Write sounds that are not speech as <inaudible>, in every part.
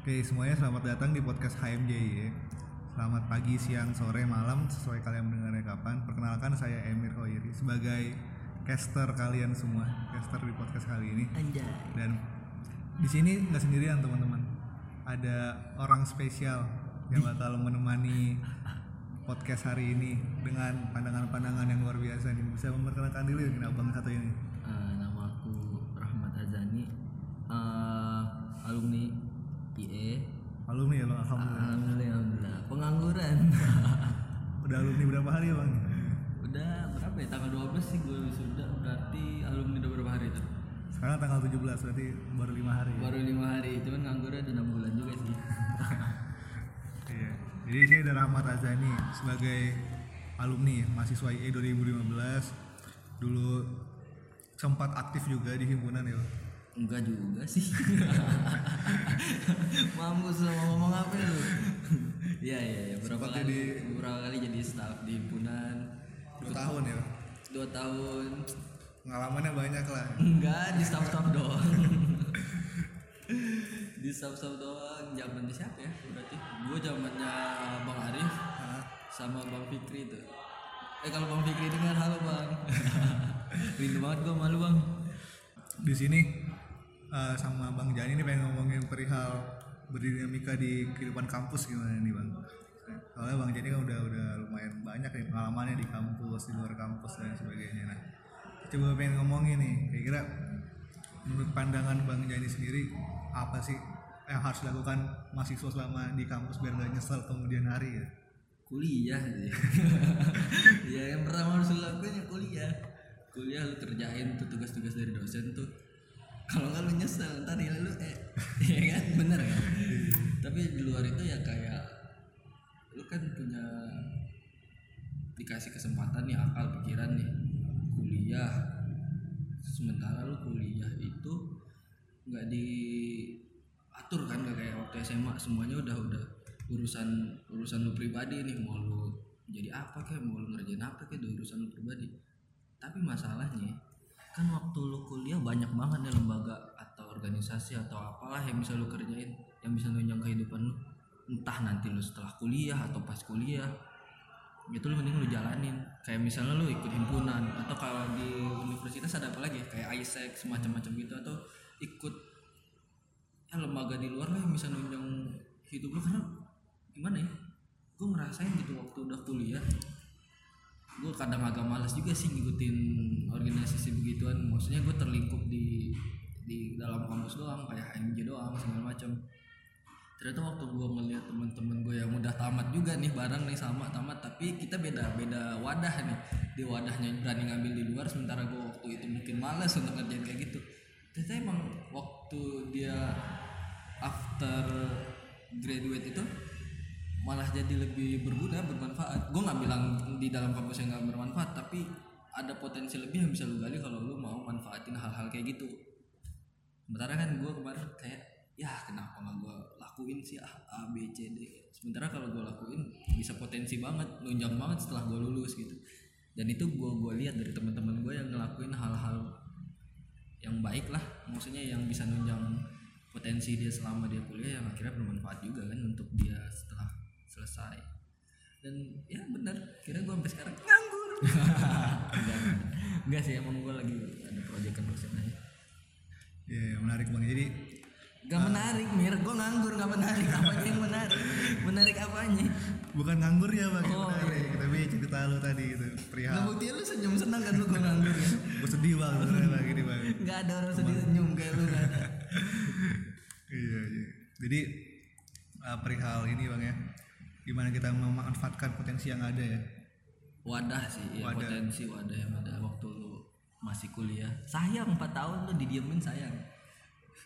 Oke semuanya selamat datang di podcast HMJ ya. Selamat pagi, siang, sore, malam sesuai kalian mendengarnya kapan. Perkenalkan saya Emir Hoiri sebagai caster kalian semua, caster di podcast kali ini. Anjay. Dan di sini nggak sendirian teman-teman. Ada orang spesial yang bakal menemani podcast hari ini dengan pandangan-pandangan yang luar biasa nih. Bisa memperkenalkan dulu ya abang satu ini. Alumni ya bang, alhamdulillah. Alhamdulillah, alhamdulillah. Pengangguran. <laughs> Udah alumni berapa hari ya bang? Udah berapa ya? Tanggal 12 sih gue wisuda. Berarti alumni udah berapa hari tuh? Sekarang tanggal 17 berarti baru lima hari. ya? Baru lima hari. Cuman nganggur udah 6 bulan juga sih. <laughs> Iya. Jadi di sini ada Rahmat Azani sebagai alumni mahasiswa IE 2015. Dulu sempat aktif juga di himpunan ya. Enggak juga sih. <laughs> Mampus sama ngomong apa lu? Iya iya ya. Berapa Sempat kali jadi- beberapa kali jadi staff di himpunan. Dua tahun ya. Dua tahun. Pengalamannya banyak lah. Enggak di staff staff <laughs> doang. di staff staff doang. Zamannya siapa ya? Berarti gue zamannya Bang Arif Hah? sama Bang Fikri tuh. Eh kalau Bang Fikri dengar halo Bang. <laughs> Rindu banget gue malu Bang. Di sini eh, sama Bang Jani ini pengen ngomongin perihal berdinamika di kehidupan kampus gimana nih Bang? Soalnya Bang Jani kan udah udah lumayan banyak nih pengalamannya di kampus, di luar kampus dan sebagainya. Nah, coba pengen ngomongin nih, kira-kira menurut pandangan Bang Jani sendiri apa sih yang harus dilakukan mahasiswa selama di kampus biar gak nyesel kemudian hari ya? kuliah sih. <laughs> ya yang pertama harus lu lakuin ya kuliah kuliah lu kerjain tuh tugas-tugas dari dosen tuh kalau nggak lu nyesel ntar nilai lu eh <laughs> ya kan? Bener kan? Tapi di luar itu ya kayak lu kan punya dikasih kesempatan nih akal pikiran nih. Kuliah. Sementara lu kuliah itu nggak diatur kan nggak kayak waktu SMA semuanya udah udah urusan urusan lu pribadi nih. Mau lu jadi apa kayak mau lu ngerjain apa kayak udah urusan lu pribadi. Tapi masalahnya kan waktu lu kuliah banyak banget nih lembaga atau organisasi atau apalah yang bisa lu kerjain yang bisa nunjang kehidupan lu. Entah nanti lu setelah kuliah atau pas kuliah. Itu lu mending lu jalanin. Kayak misalnya lu ikut himpunan atau kalau di universitas ada apa lagi kayak ISEC semacam-macam gitu atau ikut ya lembaga di luar lah yang bisa nunjang hidup lu. Karena gimana ya? Gue ngerasain gitu waktu udah kuliah. Gue kadang agak malas juga sih ngikutin organisasi begituan. Maksudnya gue terlingkup di di dalam kampus doang kayak HMJ doang segala macam ternyata waktu gue ngeliat temen-temen gue yang udah tamat juga nih bareng nih sama tamat tapi kita beda beda wadah nih. Di wadahnya berani ngambil di luar sementara gue waktu itu mungkin malas untuk ngerjain kayak gitu. Ternyata emang waktu dia after graduate itu malah jadi lebih berguna bermanfaat. Gue nggak bilang di dalam kampus yang nggak bermanfaat tapi ada potensi lebih yang bisa lu gali kalau lu mau manfaatin hal-hal kayak gitu sementara kan gue kemarin kayak ya kenapa nggak gue lakuin sih A, A B C D? Sementara kalau gue lakuin bisa potensi banget nunjang banget setelah gue lulus gitu. Dan itu gue gue lihat dari teman-teman gue yang ngelakuin hal-hal yang baik lah. Maksudnya yang bisa nunjang potensi dia selama dia kuliah yang akhirnya bermanfaat juga kan untuk dia setelah selesai. Dan ya benar kira gue sampai sekarang nganggur. <laughs> Enggak, enggak. Sih emang gue lagi ada proyekan dosen aja Iya, menarik Bang. Jadi Gak menarik Mir, gue nganggur gak menarik Apanya yang menarik? <laughs> Menarik apanya? bukan nganggur ya Bang, yang Oh, menarik. Tapi cerita lu tadi gitu, Gak perihal bukti lu senyum senang kan lu gue nganggur ya? <laughs> gue sedih Bang gini. Gak ada orang sedih senyum kayak lu gak <laughs> ada Iya, iya. Jadi uh, perihal ini Bang ya. Gimana kita memanfaatkan potensi yang ada ya? Wadah sih, ya, Wadah. potensi wadah yang ada waktu masih kuliah Sayang 4 tahun lu didiemin sayang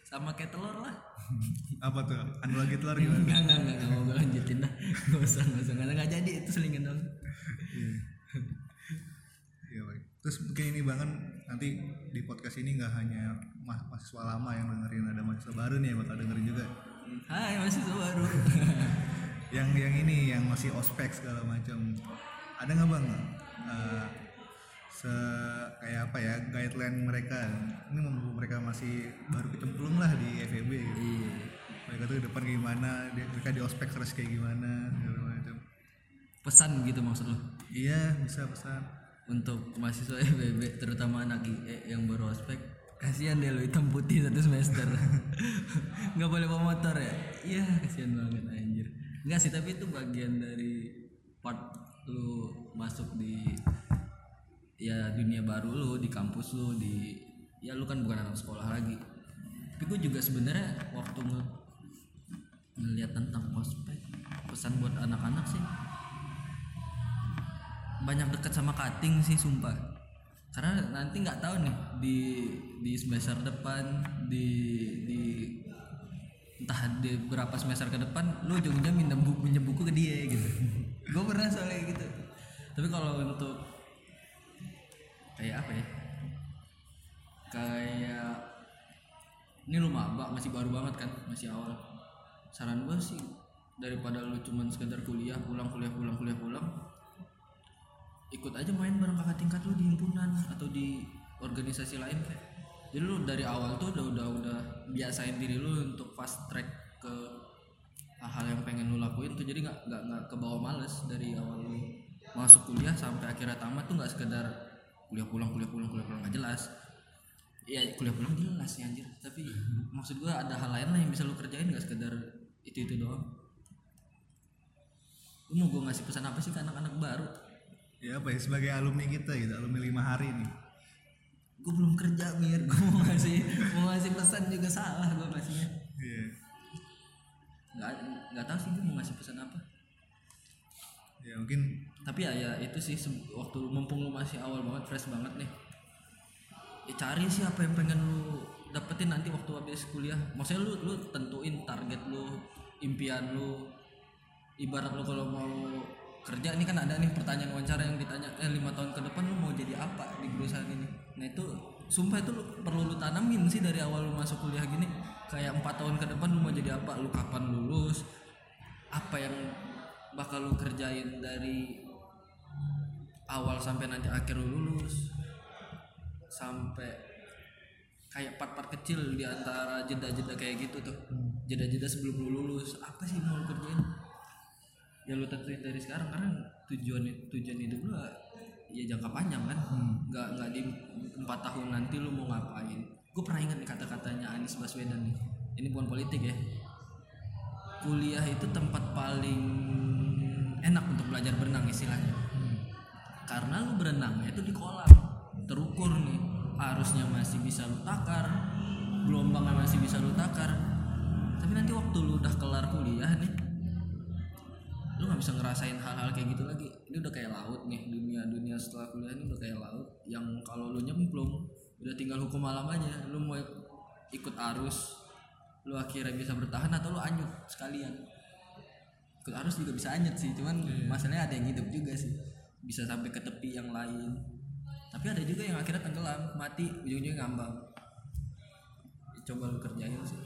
Sama kayak telur lah <laughs> Apa tuh? Anu lagi telur gimana? Enggak, enggak, enggak, enggak mau gue lanjutin dah Gak usah, gak usah, gak, nggak jadi itu selingan dong Iya. Iya. Terus mungkin ini Bang kan nanti di podcast ini nggak hanya mah- mahasiswa lama yang dengerin, ada mahasiswa baru nih yang bakal dengerin juga. Hai masih baru <laughs> yang yang ini yang masih ospek segala macam ada nggak bang eh, se kayak apa ya guideline mereka. Ini mumpung mereka masih baru kecemplung lah di FEB gitu. Iya. mereka tuh ke depan kayak gimana mereka di ospek harus kayak gimana segala macam. Pesan gitu maksud lo? Iya bisa pesan. Untuk mahasiswa FBB terutama anak IE yang baru ospek kasihan deh lo hitam putih satu semester. <laughs> Nggak boleh bawa motor ya? Iya kasihan banget anjir. Nggak sih tapi itu bagian dari part lu masuk di ya dunia baru lu di kampus lu di ya lu kan bukan anak sekolah lagi. Tapi gue juga sebenarnya waktu nge- ngeliat tentang ospek pesan buat anak-anak sih banyak dekat sama cutting sih sumpah. Karena nanti nggak tahu nih di di semester depan di di entah di berapa semester ke depan lu ujung-ujungnya minjem buku minjem buku ke dia gitu. <laughs> Gue pernah soalnya gitu. Tapi kalau untuk kayak apa ya? Kayak ini lu maba masih baru banget kan? Masih awal. Saran gue sih daripada lu cuman sekedar kuliah pulang kuliah pulang kuliah pulang ikut aja main bareng kakak tingkat lu di himpunan atau di organisasi lain kayak. Jadi lu dari awal tuh udah udah udah biasain diri lu untuk fast track ke hal-hal yang pengen lu lakuin tuh. Jadi nggak nggak nggak ke bawah males dari awal lu masuk kuliah sampai akhirnya tamat tuh nggak sekedar kuliah pulang kuliah pulang kuliah pulang. Nggak jelas. Iya kuliah pulang jelas sih anjir. Tapi maksud gua ada hal lain lah yang bisa lu kerjain nggak sekedar itu itu doang? Lu mau gua ngasih pesan apa sih ke anak-anak baru? Ya apa ya sebagai alumni kita gitu alumni lima hari nih gue belum kerja mir. Gue mau ngasih mau ngasih pesan juga salah gue ngasihnya. Iya. Nggak nggak tahu sih gue mau ngasih pesan apa. Ya mungkin tapi ya ya itu sih waktu mumpung lu masih awal banget fresh banget nih. Ya cari sih apa yang pengen lu dapetin nanti waktu habis kuliah. Maksudnya lu lu tentuin target lu impian lu. Ibarat lu kalau mau kerja ini kan ada nih pertanyaan wawancara yang ditanya eh lima tahun ke depan lu mau jadi apa di perusahaan ini? Nah itu sumpah itu lu, perlu lu tanamin sih dari awal lu masuk kuliah gini. Kayak empat tahun ke depan lu mau jadi apa? Lu kapan lulus? Apa yang bakal lu kerjain dari awal sampai nanti akhir lu lulus sampai kayak part-part kecil di antara jeda-jeda kayak gitu tuh. Jeda-jeda sebelum lu lulus apa sih mau kerjain? Ya lu tentuin dari sekarang karena tujuan tujuan hidup lu ya jangka panjang kan. Nggak nggak di empat tahun nanti lu mau ngapain. Gue pernah ingat nih kata-katanya Anies Baswedan nih. Ini bukan politik ya. Kuliah itu tempat paling enak untuk belajar berenang istilahnya karena lu berenangnya itu di kolam. Terukur nih. Arusnya masih bisa lu takar. Gelombangnya masih bisa lu takar. Tapi nanti waktu lu udah kelar kuliah nih lu nggak bisa ngerasain hal-hal kayak gitu lagi. Ini udah kayak laut nih. Dunia dunia setelah kuliah ini udah kayak laut. Yang kalau lu nyemplung udah tinggal hukum alam aja. Lu mau ikut arus lu akhirnya bisa bertahan atau lu anyut sekalian. Ikut arus juga bisa anyut sih. Cuman masalahnya ada yang hidup juga sih bisa sampai ke tepi yang lain. Tapi ada juga yang akhirnya tenggelam mati ujung-ujungnya ngambang. Coba lu kerjain sih.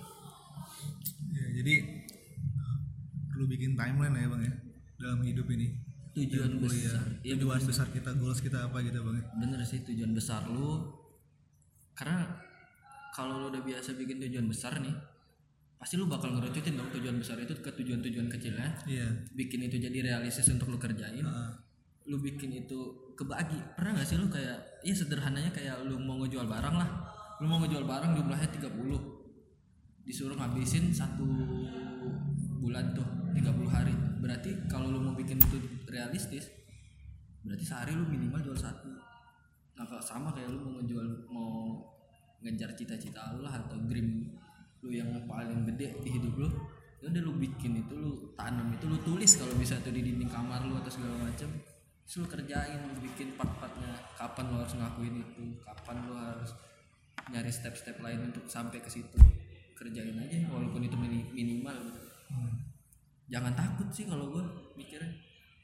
Ya, jadi perlu bikin timeline ya bang ya dalam hidup ini. Tujuan besar. Iya, tujuan besar kita goals kita apa gitu bang ya? Bener sih tujuan besar lu. Karena kalau lu udah biasa bikin tujuan besar nih pasti lu bakal ngerucutin dong tujuan besar itu ke tujuan-tujuan kecilnya. Iya. Bikin itu jadi realistis untuk lu kerjain. Ah, lu bikin itu kebagi. Pernah gak sih lu kayak ya sederhananya kayak lu mau ngejual barang lah. Lu mau ngejual barang jumlahnya 30 disuruh ngabisin satu bulan tuh 30 hari. Berarti kalau lu mau bikin itu realistis berarti sehari lu minimal jual satu. Nah sama kayak lu mau ngejual mau ngejar cita-cita lu lah atau dream lu yang paling gede di hidup lu ya udah lu bikin itu lu tanam itu lu tulis kalau bisa tuh di dinding kamar lu atau segala macam lu kerjain lu bikin part-partnya. Kapan lu harus ngakuin itu? Kapan lu harus nyari step-step lain untuk sampai ke situ? Kerjain aja walaupun itu mini- minimal. Gitu jangan takut sih kalau gue mikirnya.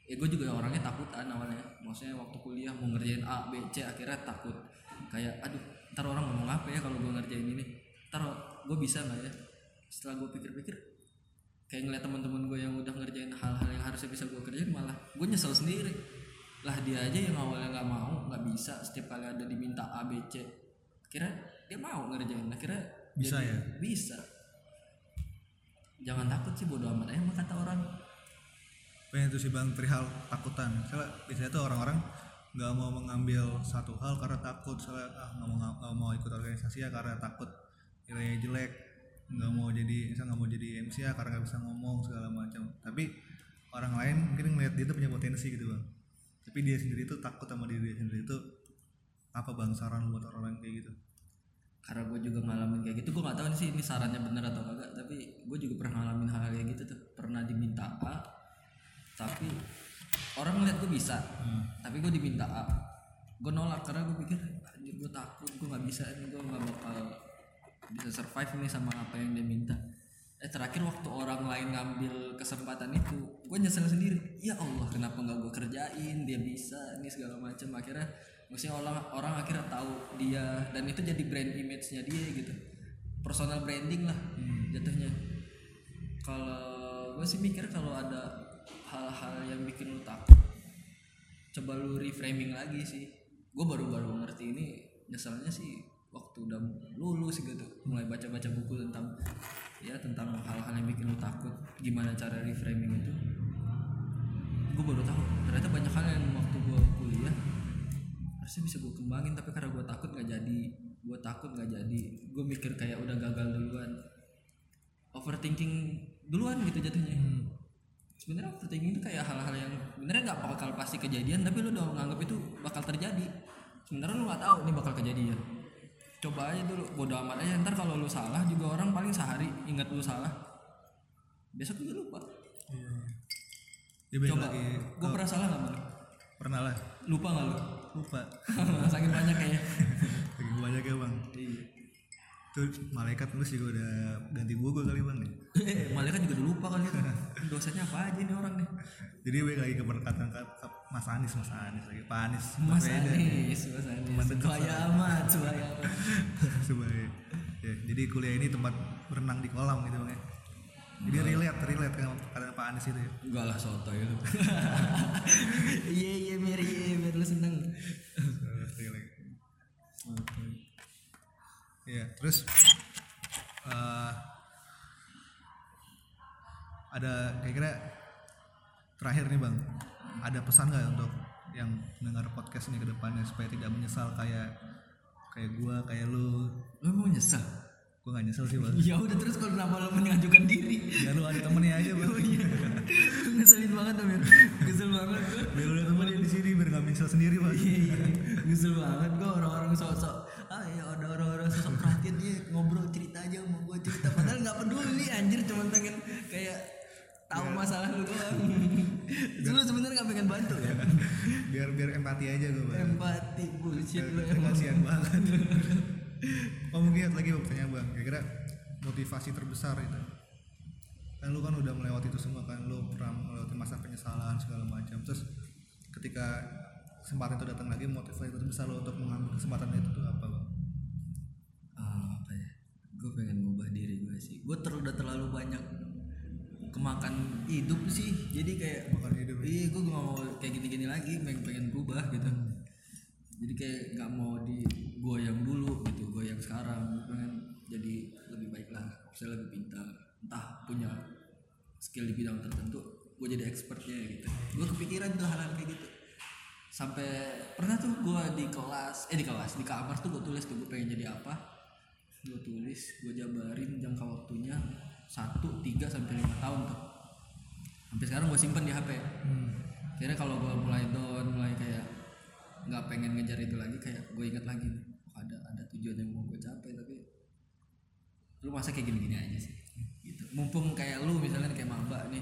Ya gue juga orangnya takutan awalnya. Maksudnya waktu kuliah mau ngerjain A B C akhirnya takut. Kayak aduh ntar orang ngomong apa ya kalau gue ngerjain ini? Ntar gue bisa nggak ya? Setelah gue pikir-pikir kayak ngeliat teman-teman gue yang udah ngerjain hal-hal yang harusnya bisa gue kerjain malah gue nyesel sendiri lah dia aja yang awalnya nggak mau nggak bisa. Setiap kali ada diminta A B C kira dia mau ngerjain. Akhirnya Bisa jadi- ya? bisa. Jangan takut sih bodo amat sama kata orang. Pengen itu sih bang perihal takutan. Soalnya biasanya tuh orang-orang nggak mau mengambil satu hal karena takut. Soalnya ah nggak mau nggak mau ikut organisasi ya karena takut nilainya jelek. Nggak mau jadi misal nggak mau jadi MC ya karena nggak bisa ngomong segala macam. Tapi orang lain mungkin ngeliat dia tuh punya potensi gitu bang tapi dia sendiri tuh takut sama diri dia sendiri tuh apa bang saran lu buat orang-orang kayak gitu? Karena gue juga ngalamin kayak gitu gue nggak tahu sih ini sarannya bener atau kagak tapi gue juga pernah ngalamin hal kayak gitu tuh. Pernah diminta A tapi orang ngeliat gue bisa tapi gue diminta A. Gue nolak karena gue pikir anjir gue takut gue nggak bisa ini gue nggak bakal bisa survive nih sama apa yang dia minta terakhir waktu orang lain ngambil kesempatan itu gue nyesel sendiri. Ya Allah kenapa nggak gue kerjain? Dia bisa ini segala macam. Akhirnya maksudnya orang orang akhirnya tahu dia dan itu jadi brand image-nya dia gitu. Personal branding lah jatuhnya. Kalau gue sih mikir kalau ada hal-hal yang bikin lu takut coba lu reframing lagi sih. Gue baru-baru ngerti ini nyeselnya sih waktu udah lulus gitu. Mulai baca-baca buku tentang ya tentang hal-hal yang bikin lu takut. Gimana cara reframing itu? Gue baru tahu. Ternyata banyak hal yang waktu gue kuliah harusnya bisa gue kembangin tapi karena gue takut nggak jadi. Gue takut nggak jadi. Gue mikir kayak udah gagal duluan. Overthinking duluan gitu jatuhnya. Sebenarnya overthinking itu kayak hal-hal yang sebenarnya nggak bakal pasti kejadian tapi lu udah nganggap itu bakal terjadi. Sebenarnya lu nggak tahu ini bakal kejadian coba aja dulu bodo amat aja. Ntar kalau lu salah juga orang paling sehari ingat lu salah. Besok juga lupa. Iya. Coba. lagi gue pernah salah nggak bang? Pernah lah. Lupa nggak lu? Lupa. <laughs> Saking banyak <laughs> kayaknya lagi banyak ya bang. Iya. Tuh malaikat terus juga udah ganti gua gua kali bang nih <laughs> eh malaikat juga udah lupa kali dosanya apa aja nih orang nih? Jadi balik lagi ke perkataan Mas Anis Mas Anis lagi. Pak Anis Mas. Anies Mas Anies sebaya amat sebaya amat sebagai ya, jadi kuliah ini tempat berenang di kolam gitu bang ya. Jadi relate relate kan kata Pak Anies itu ya. Enggak lah soto ya <laughs> iya iya biar iya biar lu seneng. Relate ya terus eh, ada kira-kira terakhir nih bang ada pesan nggak untuk yang mendengar podcast ini ke depannya supaya tidak menyesal kayak kayak gua kayak lu? Lu mau nyesel? Gua nggak nyesel sih bang. <laughs> Ya udah terus kalau kenapa lu mengajukan diri? Biar lu ada temennya aja bang. Ngeselin banget tuh kesel banget biar ada temennya di sini biar nggak menyesal sendiri bang. Iya, iya. Nyesel banget gua orang-orang sok-sok. Ah ya ada orang-orang sosok perhatian dia ngobrol cerita aja sama gua cerita. Padahal nggak peduli anjir. Cuma pengen kayak tahu masalah lu doang. <laughs> Lu sebenarnya nggak pengen bantu ya <laughs> biar biar empati aja gua bang. Empati bullshit lu emang. kasihan banget. <laughs> Oh mungkin lagi pertanyaan bang. Kira-kira motivasi terbesar itu? Kan lu kan udah melewati itu semua kan. Lu pernah melewati masa penyesalan segala macam. Terus ketika kesempatan itu datang lagi motivasi terbesar lu untuk mengambil kesempatan itu tuh apa skill di bidang tertentu gue jadi expertnya gitu. Gue kepikiran tuh hal-hal kayak gitu. Sampai pernah tuh gue di kelas eh di kelas di kamar tuh gue tulis tuh gue pengen jadi apa. Gue tulis gue jabarin jangka waktunya satu tiga sampai lima tahun tuh. Sampai sekarang gue simpen di hp kira kalau gue mulai down mulai kayak nggak pengen ngejar itu lagi kayak gue ingat lagi ada ada tujuan yang mau gue capai tapi lu masa kayak gini-gini aja sih mumpung kayak lu misalnya kayak maba nih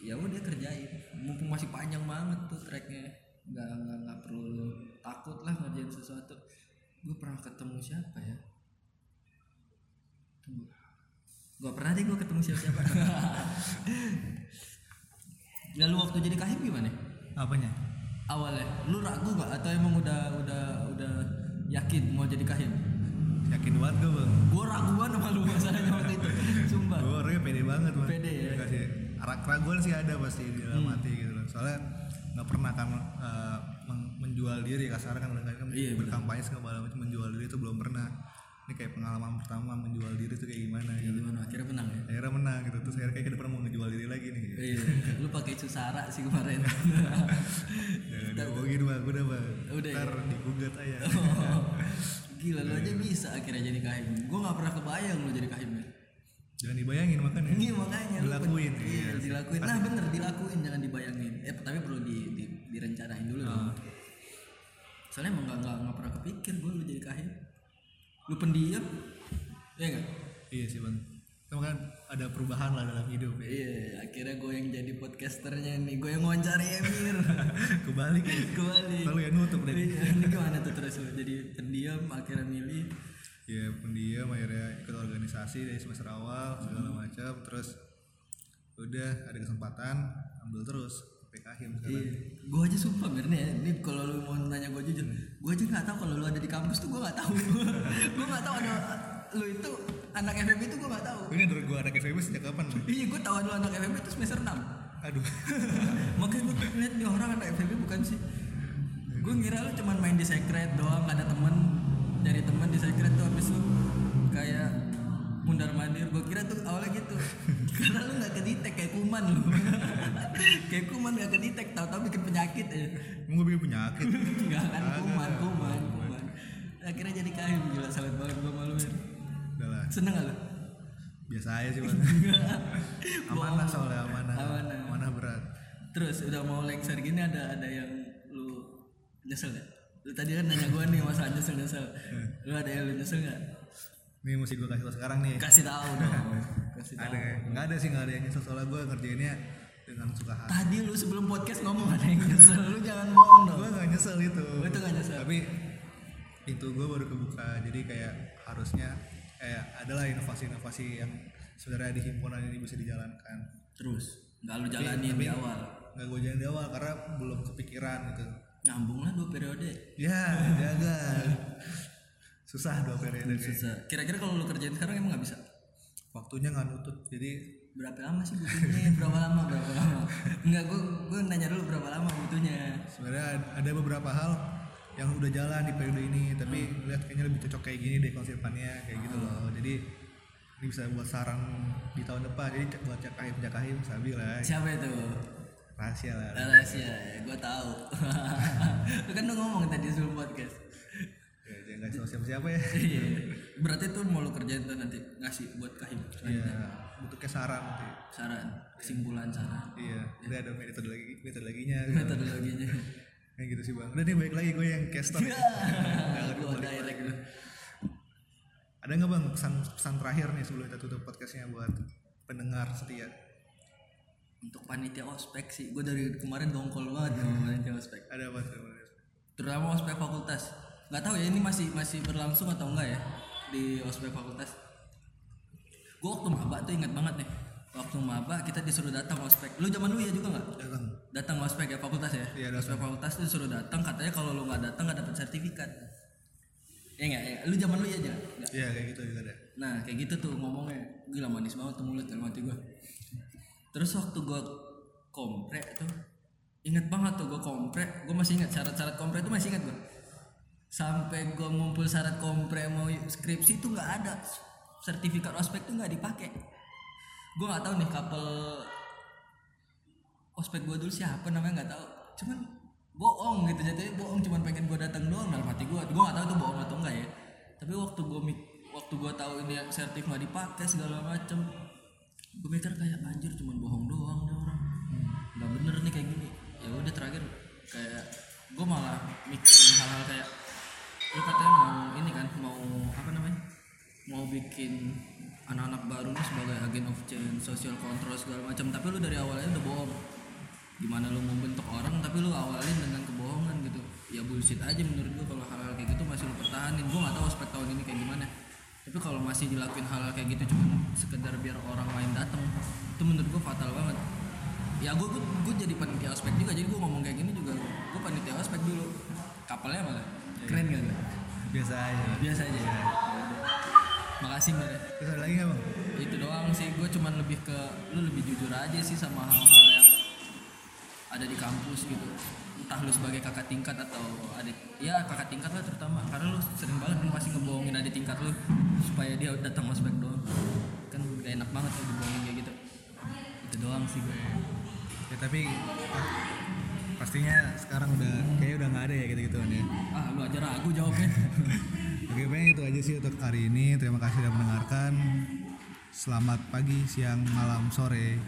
ya udah kerjain. Mumpung masih panjang banget tuh tracknya. Nggak nggak nggak perlu lu takut lah ngerjain sesuatu. Gue pernah ketemu siapa ya? Tunggu. Gue pernah deh gue ketemu siapa siapa <laughs> lalu waktu jadi kahim gimana? Apanya? Awalnya. Lu ragu gak atau emang udah udah udah yakin mau jadi kahim yakin banget gue bang. Gue raguan sama lu masalahnya waktu itu. Sumpah. Gue orangnya pede banget bang. Pede ya? Nggak sih. Ra- keraguan sih ada pasti di dalam hati gitu loh soalnya nggak pernah kan men- menjual diri kasar kan kan Iya, berkampanye segala macam menjual diri itu belum pernah. Ini kayak pengalaman pertama menjual diri tuh kayak gimana Ya, gitu. gimana? Akhirnya menang ya? Akhirnya menang gitu. Terus akhirnya kayak ke depan mau ngejual diri lagi nih. Gitu. iya. Lu pakai susara sih kemarin. <laughs> Jangan diomongin bang. Udah bang. Udah ya? ntar digugat aja. Oh, gila lu aja bisa akhirnya jadi kahim gue nggak pernah kebayang lu jadi kahim ya jangan dibayangin makanya Iya makanya Dilakuin, iya. iya, dilakuin. Nah bener dilakuin jangan dibayangin. Eh tapi perlu di, di direncanain dulu dong. Ah. Soalnya emang nggak nggak nggak pernah kepikir gue lu jadi kahim. Lu pendiam, ya enggak? iya sih bang itu kan ada perubahan lah dalam hidup ya. Iya, akhirnya gue yang jadi podcasternya nih, gue yang wawancari Emir. <laughs> kebalik ya. Kembali. lalu yang nutup deh. Iya, ini gimana tuh terus? Lu jadi pendiam akhirnya milih. Ya pendiam akhirnya ikut organisasi dari semester awal segala macam. Terus udah ada kesempatan ambil terus PKHIM sekarang Iya, gue aja sumpah Mir. Nih ya, ini kalau lu mau nanya gue jujur, gue aja nggak tahu kalau lu ada di kampus tuh gue nggak tahu, <laughs> gue nggak tahu ada lu itu anak FEB itu gue nggak tahu. ini dari gua anak FEB sejak kapan? Iya, gue tahu lu anak FEB itu semester 6 aduh <laughs> Makanya gue lihat nih orang anak FEB bukan sih. Gue ngira lu cuman main di secret doang, gak ada temen dari temen di secret tuh habis lu kayak mundar mandir gue kira tuh awalnya gitu <laughs> karena lu nggak kedetek kayak kuman lu <laughs> kayak kuman gak kedetek tahu-tahu bikin penyakit aja emang gue bikin penyakit Enggak kan kuman, kuman, kuman. Akhirnya jadi kahim gila salut banget gua maluin. Udah lah Seneng gak lu? biasa aja sih bang <laughs> amanah soalnya amanah Amanah. amanah berat Terus udah mau lecture gini ada ada yang lu nyesel gak? Lu tadi kan nanya gua nih masalah nyesel nyesel. <laughs> Lu ada yang lu nyesel gak? ini mesti gue kasih tau sekarang nih Kasih tahu dong. <laughs> Kasih tahu. ada nggak ada sih nggak ada yang nyesel soalnya gue ngerjainnya dengan suka hati Tadi lu sebelum podcast ngomong ada yang nyesel. Lu jangan bohong dong. gue nggak nyesel itu Lu itu gak nyesel. tapi pintu gue baru kebuka jadi kayak harusnya kayak adalah inovasi-inovasi yang sebenarnya di himpunan ini bisa dijalankan Terus nggak lu jalanin di awal. nggak gue jalan di awal karena belum kepikiran gitu Nyambung lah dua periode. ya <laughs> jaga susah dua periode. Susah. Kira-kira kalau lu kerjain sekarang emang nggak bisa? waktunya nggak nutut jadi berapa lama sih butuhnya <laughs> berapa lama berapa lama enggak gue gue nanya dulu berapa lama butuhnya sebenarnya ad- ada beberapa hal yang udah jalan di periode ini tapi lihat kayaknya lebih cocok kayak gini deh konsepnya kayak gitu loh. Jadi ini bisa buat saran di tahun depan. Jadi buat cakahim cakahim sabi lah. Siapa itu? Rahasia lah. Rahasia ya. Gue tahu. <laughs> Lu kan udah ngomong tadi sebelum podcast. Ya, jangan ngasih siapa siapa ya. <laughs> Iya. Berarti tuh mau lu kerjain tuh nanti ngasih buat kahim. Iya butuh kayak saran nanti. Saran kesimpulan saran iya udah ada metode lagi metode laginya. Metodologinya kayak gitu sih bang. Udah nih balik lagi gue yang caster lu direct lu ada nggak bang pesan pesan terakhir nih sebelum kita tutup podcastnya buat pendengar setia? Untuk panitia ospek sih. Gue dari kemarin dongkol banget sama <laughs> panitia ospek. Ada apa tuh terutama ospek fakultas. Nggak tahu ya ini masih masih berlangsung atau enggak ya di ospek fakultas? Gue waktu maba tuh ingat banget nih waktu maba kita disuruh datang ospek. Lu zaman dulu ya juga nggak? Datang. Datang ospek ya fakultas ya? Iya, ospek fakultas tuh disuruh datang katanya kalau lu nggak datang nggak dapat sertifikat. Ya nggak? Ya lu zaman lu ya aja iya kayak gitu juga ada Nah kayak gitu tuh ngomongnya. Gila manis banget tuh mulut dalam hati gue Terus waktu gue kompre tuh Ingat banget tuh gue kompre Gue masih ingat syarat-syarat kompre tuh masih ingat gue Sampai gue ngumpul syarat kompre mau skripsi tuh nggak ada. Sertifikat ospek tuh nggak dipakai Gue nggak tahu nih couple ospek gue dulu siapa namanya nggak tahu. Cuman bohong gitu jadinya bohong. Cuman pengen gue datang doang dalam hati gue gue nggak tahu tuh bohong atau enggak ya. Tapi waktu gue waktu gue tahu ini sertif nggak dipakai segala macem gue mikir kayak anjir cuman bohong doang nih orang. Nggak bener nih kayak gini. Ya udah terakhir kayak gue malah mikirin hal-hal kayak lu katanya mau ini kan mau apa namanya? Mau bikin anak-anak baru nih sebagai agen of change social control segala macam. Tapi lu dari awalnya udah bohong. Gimana lu mau bentuk orang tapi lu awalin dengan kebohongan gitu. Ya bullshit aja menurut gua kalau hal-hal kayak gitu masih lu pertahanin. Gua nggak tahu aspek tahun ini kayak gimana. Tapi kalau masih dilakuin hal-hal kayak gitu cuma sekedar biar orang lain datang itu menurut gua fatal banget. Ya gua gua, gua jadi panitia ospek juga. Jadi gua ngomong kayak gini juga gua panitia ospek dulu. Kapalnya malah keren gak biasa aja. Biasa aja. Ya makasih mbak. Terus ada lagi nggak bang itu doang sih. Gue cuman lebih ke lu lebih jujur aja sih sama hal-hal yang ada di kampus gitu. Entah lu sebagai kakak tingkat atau adik ya kakak tingkat lah terutama. Karena lu sering banget kan pasti ngebohongin adik tingkat lu supaya dia datang ospek doang. Kan gak enak banget kalau dibohongin kayak gitu. Itu doang sih gue ya tapi pastinya sekarang udah kayaknya udah nggak ada ya gitu gituan ya. Ah lu aja ragu jawabnya <laughs> oke paling itu aja sih untuk hari ini. Terima kasih sudah mendengarkan. Selamat pagi siang malam sore